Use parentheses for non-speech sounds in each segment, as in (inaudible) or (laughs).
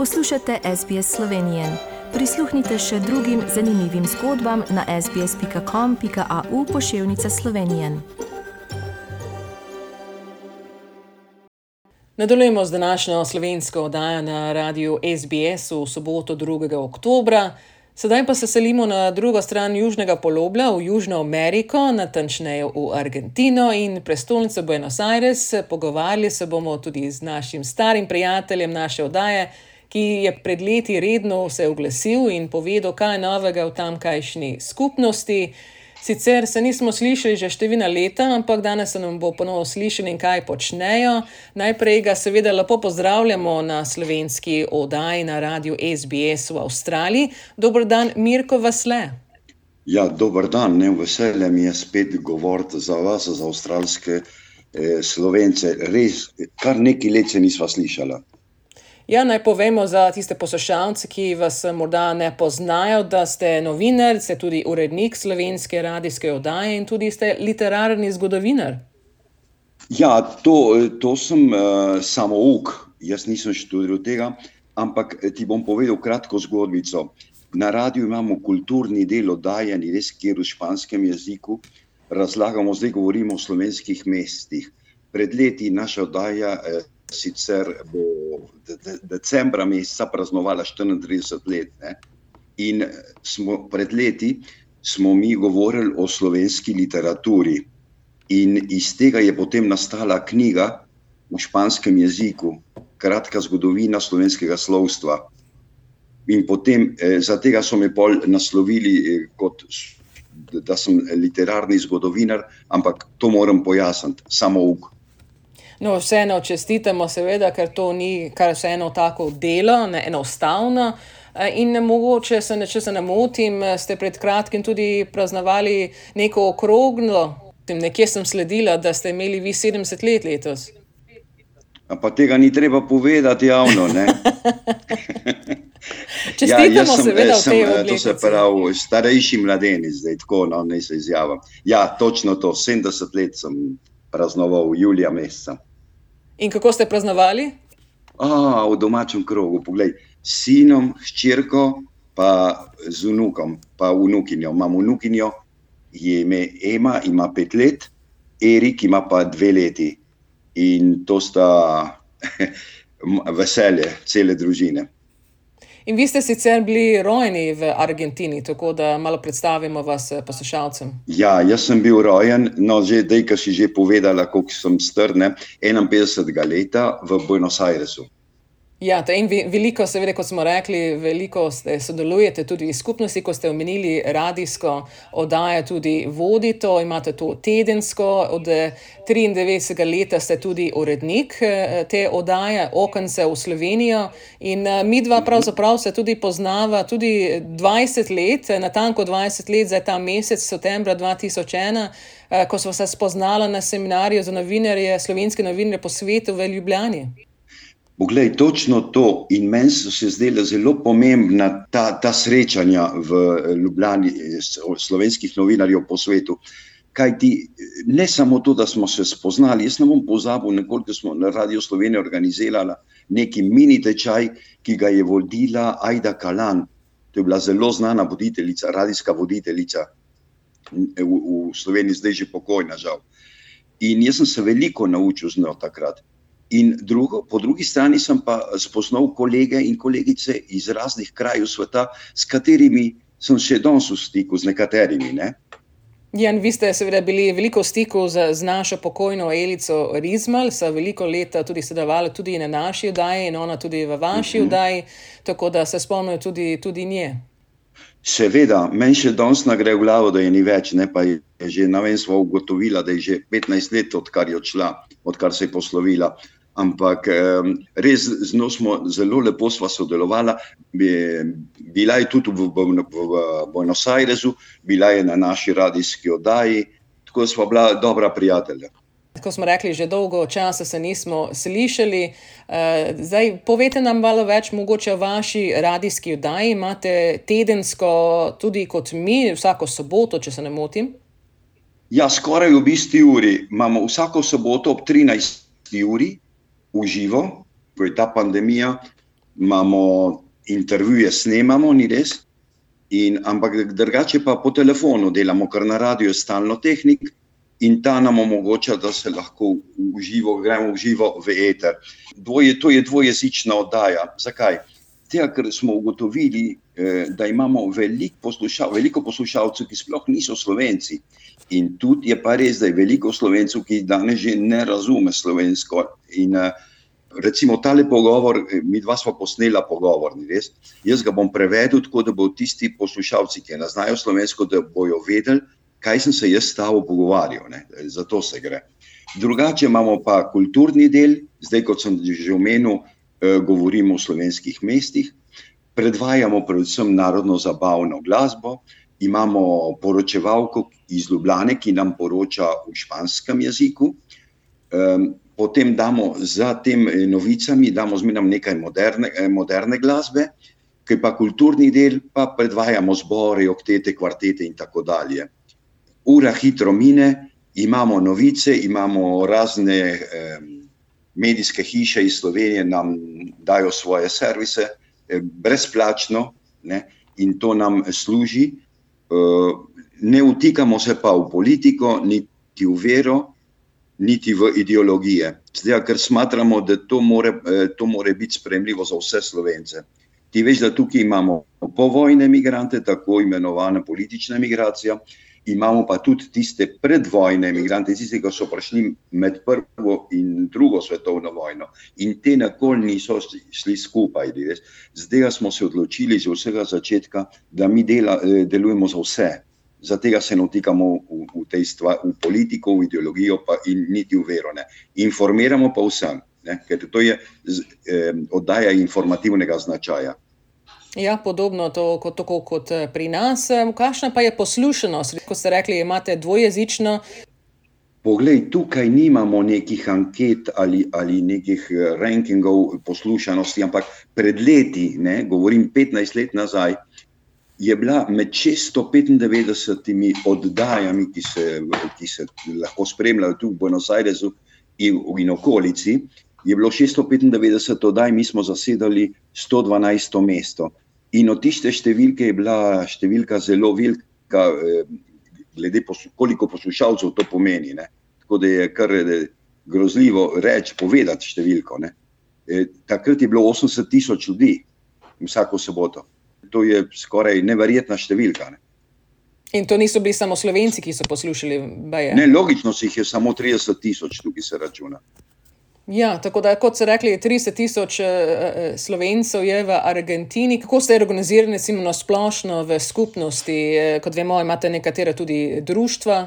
Poslušate SBS Slovenije. Prisluhnite še drugim zanimivim zgodbam na sbsp.com.au pošiljka Slovenije. Nadaljujemo z današnjo slovensko oddajo na radiju SBS v soboto 2. oktobra. Sedaj pa se selimo na drugo stran Južnega poloblja, v Južno Ameriko, natančneje v Argentino in prestolnico Buenos Aires. Pogovarjali se bomo tudi z našim starim prijateljem naše oddaje, ki je pred leti redno se oglasil in povedal, kaj je novega v tamkajšnji skupnosti. Sicer se nismo slišali že številna leta, ampak danes se nam bo ponovno slišali in kaj počnejo. Najprej ga seveda lepo pozdravljamo na slovenski oddaji na radiju SBS v Avstraliji. Dobr dan, Mirko Vasle. Ja, dober dan, ne veselje mi je spet govoriti za vas, za avstralske eh, slovence. Res, kar nekaj let se nisva slišala. Ja, naj povemo za tiste poslušalce, ki vas morda ne poznajo, da ste novinar, ste tudi urednik slovenske radijske oddaje in tudi ste literarni zgodovinar. Ja, to, to sem uh, samo uk, jaz nisem študiral tega, ampak ti bom povedal kratko zgodbico. Na radiju imamo kulturni del oddajanja, res kjer v španskem jeziku razlagamo, zdaj govorimo o slovenskih mestih. Pred leti naša oddaja. Uh, sicer bo de, de, decembra meseca praznovala 34 let. Ne? In smo, pred leti smo mi govorili o slovenski literaturi, in iz tega je potem nastala knjiga v španskem jeziku, kratka zgodovina slovenskega slovstva. In potem eh, za tega so me pol naslovili eh, kot. Da sem literarni zgodovinar, ampak to moram pojasniti, samo uk. No, vseeno čestitamo, seveda, ker to ni kar vseeno tako delo, ne enostavno. Eh, in mogoče se, če se ne motim, ste pred kratkim tudi praznovali neko okroglo. Nekje sem sledila, da ste imeli vi 70 let letos. Pa tega ni treba povedati javno. (laughs) Čestitamo, ja, sem, seveda, sem, to se pravi, starejši mladenic, zdaj tako, no, ne se izjavim. Ja, točno to, 70 let sem praznoval, julija meseca. In kako ste praznovali? A, v domačem krogu, poglej, s sinom, hčerko, pa z unukom, pa unukinjo. Imam unukinjo, je ime Ema, ima pet let, Erik ima pa dve leti. In to sta (laughs) veselje cele družine. In vi ste sicer bili rojeni v Argentini, tako da malo predstavimo vas eh, poslušalcem. Ja, jaz sem bil rojen, no, že zdaj, ki si že povedala, koliko sem strne, 51 let v Buenos Airesu. Ja, in veliko, seveda, kot smo rekli, veliko sodelujete tudi v skupnosti, ko ste omenili radijsko oddajo, tudi vodite, imate to tedensko, od 93. leta ste tudi urednik eh, te oddaje, okence v Slovenijo. In eh, mi dva pravzaprav se tudi poznava tudi 20 let, natanko 20 let za ta mesec, septembra 2001. Eh, ko smo se spoznali na seminarju za novinarje, slovenske novinarje po svetu v Ljubljani. Poglej, točno to in meni so se zdela zelo pomembna ta, ta srečanja v Ljubljani, slovenskih novinarjev po svetu. Kaj ti, ne samo to, da smo se spoznali, jaz ne bom pozabil, nekoliko smo na Radio Sloveniji organizirali neki mini tečaj, ki ga je vodila Aida Kalan. To je bila zelo znana voditeljica, radijska voditeljica v, v Sloveniji, zdaj že pokojna, žal. In jaz sem se veliko naučil z njo takrat. In drugo, po drugi strani sem pa spoznal kolege in kolegice iz raznih krajev sveta, s katerimi sem še danes v stiku, z nekaterimi. Ne? Jan, vi ste seveda bili veliko v stiku z, z našo pokojno Elico Rizmal, so veliko leta tudi sodelovali tudi na naši oddaji in ona tudi v vaši uh mhm. -huh. oddaji, tako da se spomnijo tudi, tudi nje. Seveda, meni še danes gre v glavo, da je ni več, ne pa je že na vem smo ugotovila, da je že 15 let, odkar je odšla, odkar se je poslovila ampak res z njo smo zelo lepo sodelovali. Bila je tudi v, v, v Buenos Airesu, bila je na naši radijski oddaji, tako smo bila dobra prijatelja. Kot smo rekli, že dolgo časa se nismo slišali. Eh, zdaj, povete nam malo več mogoče o vaši radijski oddaji. Imate tedensko, tudi kot mi, vsako soboto, če se ne motim? Ja, skoraj v isti uri. Imamo vsako soboto ob 13. uri, v živo, ko je ta pandemija, imamo intervjuje, snemamo, ni res. In, ampak drugače pa po telefonu delamo, ker na radiju je stalno tehnik in ta nam omogoča, da se lahko uživo, gremo v živo v eter. Dvoje, to je dvojezična oddaja. Zakaj? Tega, ker smo ugotovili, eh, da imamo veliko, poslušal, veliko poslušalcev, ki sploh niso slovenci. In tudi je pa res, da je veliko slovencev, ki danes že ne razume slovensko. In, uh, recimo tale pogovor, eh, mi dva smo posnela pogovor, ni res. Jaz ga bom prevedel tako, da bo tisti poslušalci, ki ne znajo slovensko, da bojo vedeli, kaj sem se jaz s tabo pogovarjal. Ne? Zato se gre. Drugače imamo pa kulturni del, zdaj kot sem že omenil, eh, govorimo o slovenskih mestih, predvajamo predvsem narodno zabavno glasbo, imamo poročevalko iz Ljubljane, ki nam poroča v španskem jeziku. Potem damo za tem eh, novicami, damo zmeraj nekaj moderne, eh, moderne glasbe, ki pa kulturni del, pa predvajamo zbore, oktete, kvartete in tako dalje. Ura hitro mine, imamo novice, imamo razne eh, medijske hiše iz Slovenije, nam dajo svoje servise, eh, brezplačno ne, in to nam služi. Eh, ne vtikamo se pa v politiko, niti v vero, niti v ideologije. Zdaj, ker smatramo, da to more, eh, to more biti spremljivo za vse slovence. Ti veš, da tukaj imamo povojne imigrante, tako imenovane politične migracije, imamo pa tudi tiste predvojne imigrante, tiste, ki so prišli med prvo in drugo svetovno vojno in te nikoli niso šli skupaj. Zdaj smo se odločili od vsega začetka, da mi dela, eh, delujemo za vse zato se ne vtikamo v, v, tej stvar, v politiko, v ideologijo, pa in niti v vero. Ne. Informiramo pa vsem, ne, ker to je eh, oddaja informativnega značaja. Ja, podobno to, kot, tako kot eh, pri nas. Kakšna pa je poslušanost? Kot ste rekli, imate dvojezično. Poglej, tukaj nimamo nekih anket ali, ali nekih eh, rankingov poslušanosti, ampak pred leti, ne, govorim 15 let nazaj, je bila med 695 oddajami, ki se, ki se lahko spremljajo tu v Buenos Airesu in, in okolici, je bilo 695 oddaj, mi smo zasedali 112 mesto. In od tiste številke je bila številka zelo velika, eh, glede to, koliko poslušalcev to pomeni. Ne? Tako da je kar eh, grozljivo reči, povedati številko. E, takrat je bilo 80 tisoč ljudi vsako soboto to je skoraj neverjetna številka. Ne. In to niso bili samo slovenci, ki so poslušali. Ne, logično si jih je samo 30 tisoč, tukaj se računa. Ja, tako da, kot ste rekli, 30 tisoč uh, slovencev je v Argentini. Kako ste organizirani, recimo, na splošno v skupnosti? Kot vemo, imate nekatere tudi društva.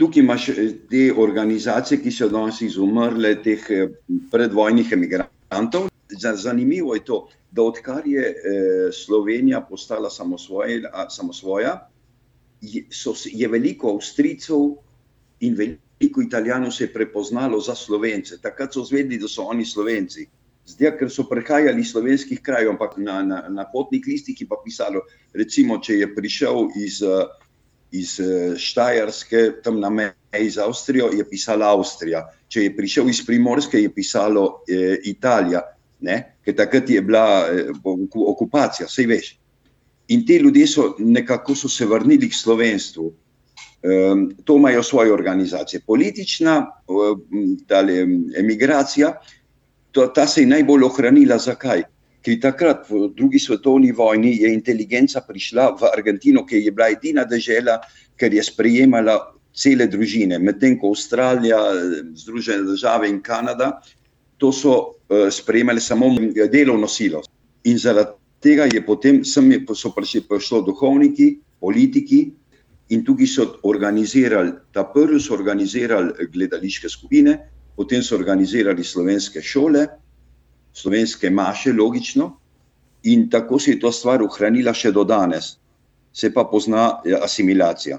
Tukaj imaš te organizacije, ki so danes izumrle, teh predvojnih emigrantov. Zanimivo je to, da odkar je eh, Slovenija postala samosvoja, je, so, je veliko Avstrijcev in veliko Italijanov se je prepoznalo za Slovence. Takrat so zvedeli, da so oni Slovenci. Zdaj, ker so prehajali iz slovenskih krajev, ampak na, na, na potnih listih je pa pisalo, recimo, če je prišel iz, iz Štajerske, tam na meji z Avstrijo, je pisala Avstrija. Če je prišel iz Primorske, je pisalo eh, Italija ne? ker takrat je bila eh, okupacija, vse veš. In ti ljudje so nekako so se vrnili k slovenstvu. To imajo svoje organizacije. Politična tale, emigracija, to, ta se je najbolj ohranila. Zakaj? Ker takrat, v drugi svetovni vojni, je inteligenca prišla v Argentino, ki je bila edina država, ker je sprejemala cele družine. Medtem ko Avstralija, Združene države in Kanada, to so uh, sprejemali samo delovno silo. In zaradi tega je potem sem, so prišli, prišlo duhovniki, politiki in tukaj so organizirali, ta prvi so organizirali gledališke skupine, potem so organizirali slovenske šole, slovenske maše, logično, in tako se je ta stvar ohranila še do danes. Se pa pozna asimilacija.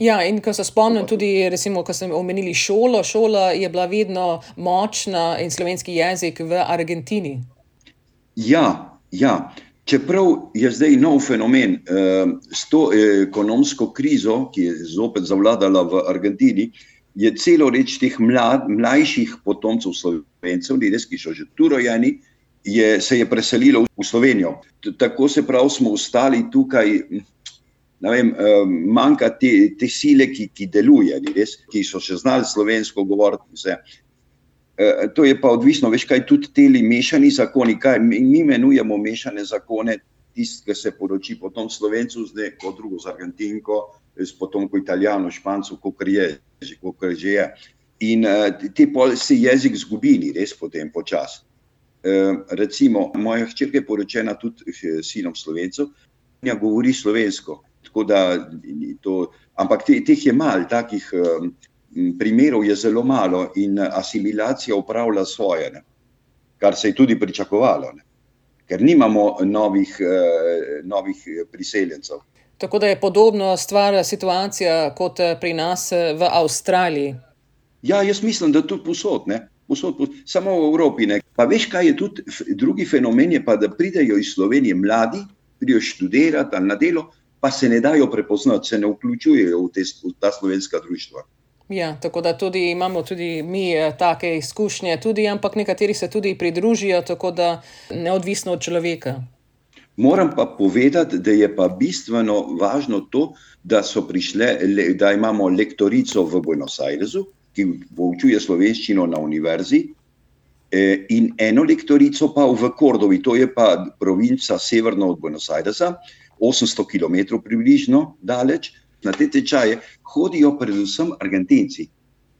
Ja, in ko se spomnim, tudi, recimo, ko sem omenili šolo, šola je bila vedno močna in slovenski jezik v Argentini. Ja, ja. Čeprav je zdaj nov fenomen eh, s to ekonomsko krizo, ki je zopet zavladala v Argentini, je celo reč teh mlad, mlajših potomcev slovencev, res, ki so že tu rojeni, je, se je preselilo v Slovenijo. Tako se pravi, smo ostali tukaj. Vem, manjka te, te sile, ki, ki deluje, res, ki so še znali slovensko govoriti. Vse. To je pa odvisno, veš, kaj tudi ti mešani zakoni, kaj mi imenujemo mešane zakone, tisti, ki se poroči potem slovencu, zdaj kot drugo z Argentinko, potem kot italijano, špancu, kot je že, kot že je. In ti pol se jezik zgubili, res potem počasi. Recimo, moja hčerka je poročena tudi sinom slovencev, in govori slovensko. Da, to, ampak te, teh je malo, takih primerov je zelo malo, in asimilacija upravlja svoje, ne? kar se je tudi pričakovalo, ne? ker nimamo novih, uh, novih priseljencev. Tako da je podobna stvar, situacija kot pri nas v Avstraliji. Ja, jaz mislim, da tudi posod, ne. Posod, posod, samo v Evropi. Ne. Pa veš, kaj je tudi drugi fenomen, je pa, da pridejo iz Slovenije mladi, pridejo študirati ali na delo, pa se ne dajo prepoznati, se ne vključujejo v, te, v ta slovenska društva. Ja, tako da tudi imamo tudi mi eh, take izkušnje, tudi, ampak nekateri se tudi pridružijo, tako da neodvisno od človeka. Moram pa povedati, da je pa bistveno važno to, da prišle, da imamo lektorico v Buenos Airesu, ki poučuje slovenščino na univerzi, eh, in eno lektorico pa v Kordovi, to je pa provinca severno od Buenos Airesa, 800 km približno daleč, na te tečaje hodijo predvsem Argentinci.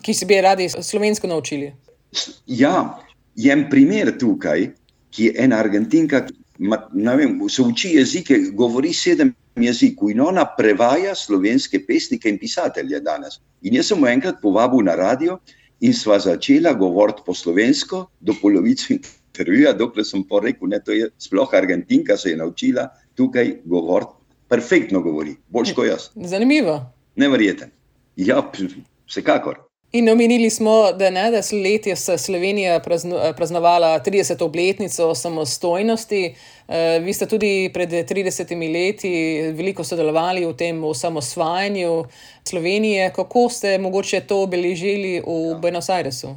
Ki se bi radi slovensko naučili. Ja, je primer tukaj, ki je ena Argentinka, ki se uči jezike, govori sedem jezikov in ona prevaja slovenske pesnike in pisatelje danes. In jaz sem jo enkrat povabil na radio in sva začela govoriti po slovensko, do polovice intervjuja, dokler sem pa rekel, da je sploh Argentinka se je naučila tukaj govoriti, perfektno govori, boljš kot jaz. Zanimivo. Neverjeten. Ja, vsekakor. In omenili smo, da, ne, da letos Slovenija prazno, praznovala 30. obletnico samostojnosti. Vi ste tudi pred 30 leti veliko sodelovali v tem osamosvajanju Slovenije. Kako ste mogoče to obeležili v ja. Buenos Airesu?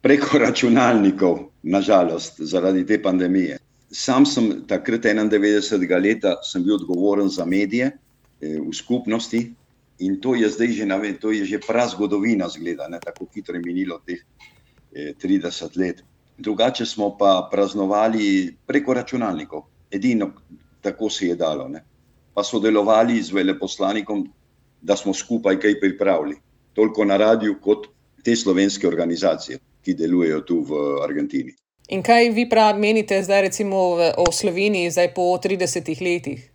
Preko računalnikov, nažalost, zaradi te pandemije. Sam sem takrat, 91. leta, bil odgovoren za medije eh, v skupnosti in to je zdaj že, vem, to je že prazgodovina, zgleda, ne, tako hitro je minilo teh eh, 30 let. Drugače smo pa praznovali preko računalnikov, edino tako se je dalo. Ne. Pa sodelovali z veleposlanikom, da smo skupaj kaj pripravili, toliko na radiju, kot te slovenske organizacije, ki delujejo tu v Argentini. In kaj vi pravi, menite zdaj, recimo o Sloveniji, zdaj po 30 letih?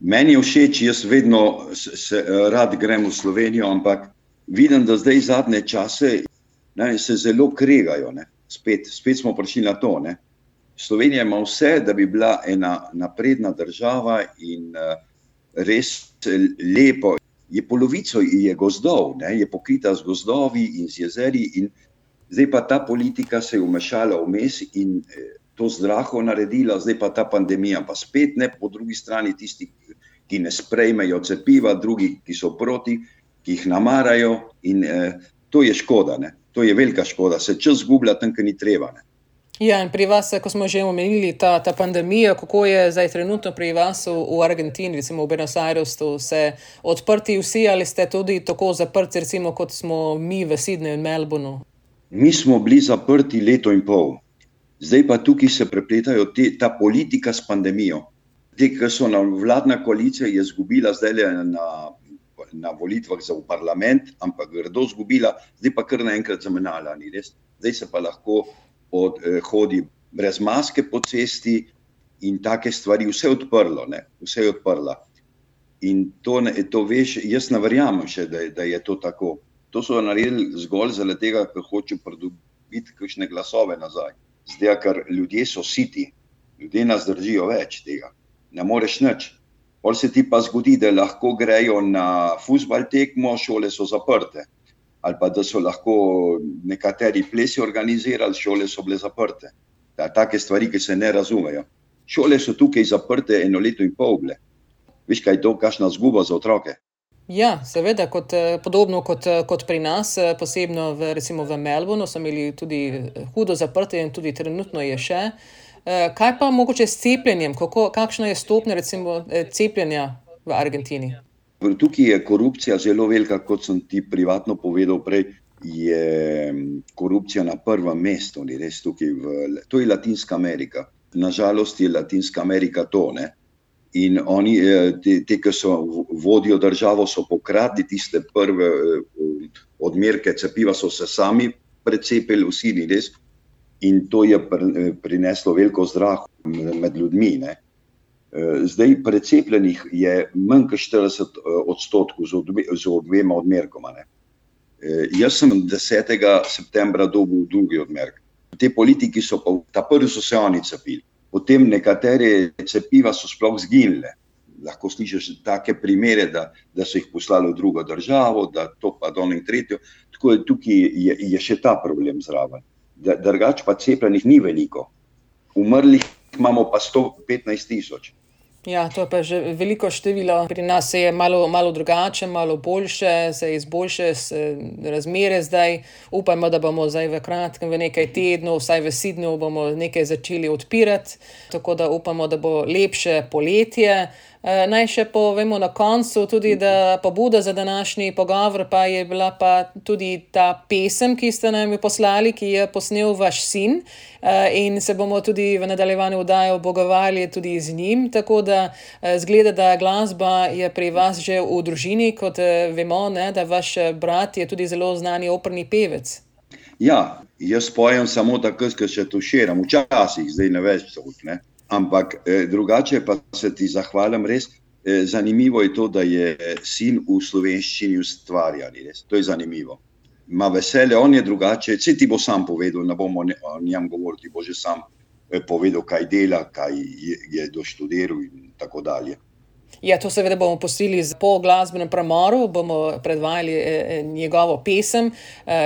Meni je všeč, jaz vedno se, se, rad grem v Slovenijo, ampak vidim, da zdaj zadnje čase ne, se zelo kregajo. Spet, spet smo prišli na to. Ne. Slovenija ima vse, da bi bila ena napredna država in uh, res lepo. Je polovico je gozdov, ne, je pokrita z gozdovi in z jezeri. In, Zdaj pa ta politika se je umešala vmes in eh, to zdraho naredila, zdaj pa ta pandemija, pa spet ne, po drugi strani tisti, ki ne sprejmejo cepiva, drugi, ki so proti, ki jih namarajo in eh, to je škoda, ne? to je velika škoda, se čas zgublja tam, kjer ni treba. Ne? Ja, in pri vas, ko smo že omenili ta, ta pandemija, kako je zdaj trenutno pri vas v, v Argentini, recimo v Buenos Airesu, se odprti vsi ali ste tudi tako zaprti, recimo kot smo mi v Sydneyju in Melbourneu? Mi smo bili zaprti leto in pol, zdaj pa tukaj se prepletajo te, ta politika s pandemijo. Te, ki so na vladna koalicija, je izgubila zdaj na, na volitvah za parlament, ampak grdo izgubila, zdaj pa kar naenkrat zamenjala. Zdaj se pa lahko od, eh, hodi brez maske po cesti in take stvari, vse je odprlo, ne? vse je odprla. In to, to veš, jaz ne verjamem še, da, da je to tako. To so naredili zgolj zato, ker hočejo pridobiti kakšne glasove nazaj. Zdaj, ker ljudje so siti, ljudje nas držijo več tega, ne moreš nič. Pol se ti pa zgodi, da lahko grejo na futbal tekmo, šole so zaprte. Ali pa da so lahko nekateri plesi organizirali, šole so bile zaprte. Da, take stvari, ki se ne razumejo. Šole so tukaj zaprte eno leto in pol. Veš, kaj je to, kakšna zguba za otroke? Ja, seveda, kot, eh, podobno kot, eh, kot pri nas, eh, posebno v, recimo v Melbournu, so imeli tudi hudo zaprte in tudi trenutno je še. Kaj pa mogoče s cepljenjem? Kako, kakšna je stopnja recimo, cepljenja v Argentini? Tukaj je korupcija zelo velika, kot sem ti privatno povedal prej. Je korupcija na prvem mestu, ni res tukaj. V, to je Latinska Amerika. Nažalost je Latinska Amerika to. Ne? In oni, te, te ki so vodijo državo, so pokradli tiste prve odmerke cepiva, so se sami precepili, vsi ni res. In to je prineslo veliko zdrah med ljudmi. Ne? Zdaj, precepljenih je manj kot 40 odstotkov z, odbe, z obema odmerkoma. Ne. Jaz sem 10. septembra dobil drugi odmerek. Te politiki so pa, ta prvi so se oni cepili, potem nekatere cepiva so sploh zginile. Lahko slišiš take primere, da, da so jih poslali v drugo državo, da to pa do in tretjo. Tako je tukaj je, je še ta problem zraven. Drugač pa cepljenih ni veliko. Umrlih imamo pa 115 tisoč. Ja, to je pa že veliko število. Pri nas je malo, malo drugače, malo boljše, se izboljše razmere zdaj. Upajmo, da bomo zdaj v kratkem, v nekaj tednov, vsaj v Sidnu, bomo nekaj začeli odpirati. Tako da upamo, da bo lepše poletje. Naj še povemo na koncu tudi, da pobuda za današnji pogovor pa je bila pa tudi ta pesem, ki ste nam jo poslali, ki je posnel vaš sin. In se bomo tudi v nadaljevanju vdaje obogovali tudi z njim. Tako da zgleda, da glasba je pri vas že v družini, kot vemo, ne, da vaš brat je tudi zelo znani operni pevec. Ja, jaz pojem samo tako, kot še tuširam, včasih, zdaj ne več toliko. Ampak drugače pa se ti zahvalim res. Zanimivo je to, da je sin v slovenščini ustvarjal. To je zanimivo. Ma veselje, on je drugače. Vse ti bo sam povedal, ne bomo o njem govorili, bo že sam povedal, kaj dela, kaj je, je doštudiral in tako dalje. Ja, to seveda bomo pustili po glasbenem premoru, bomo predvajali njegovo pesem,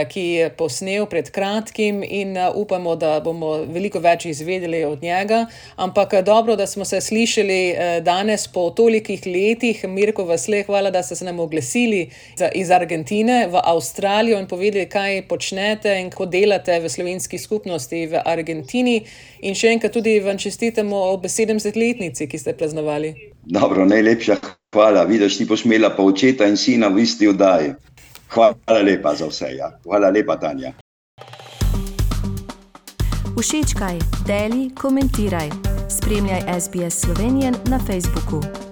ki je posnel pred kratkim, in upamo, da bomo veliko več izvedeli od njega. Ampak dobro, da smo se slišali danes po tolikih letih. Mirko Vasle, hvala, da ste se nam oglasili iz Argentine v Avstralijo in povedali, kaj počnete in kako delate v slovenski skupnosti v Argentini. In še enkrat tudi vam čestitamo ob 70-letnici, ki ste praznovali. Dobro, najlepša hvala. Vidiš, ti boš imela pa očeta in sina v isti oddaji. Hvala lepa za vse. Ja. Hvala lepa, Tanja. Všečkaj, deli, komentiraj. Spremljaj SBS Slovenijo na Facebooku.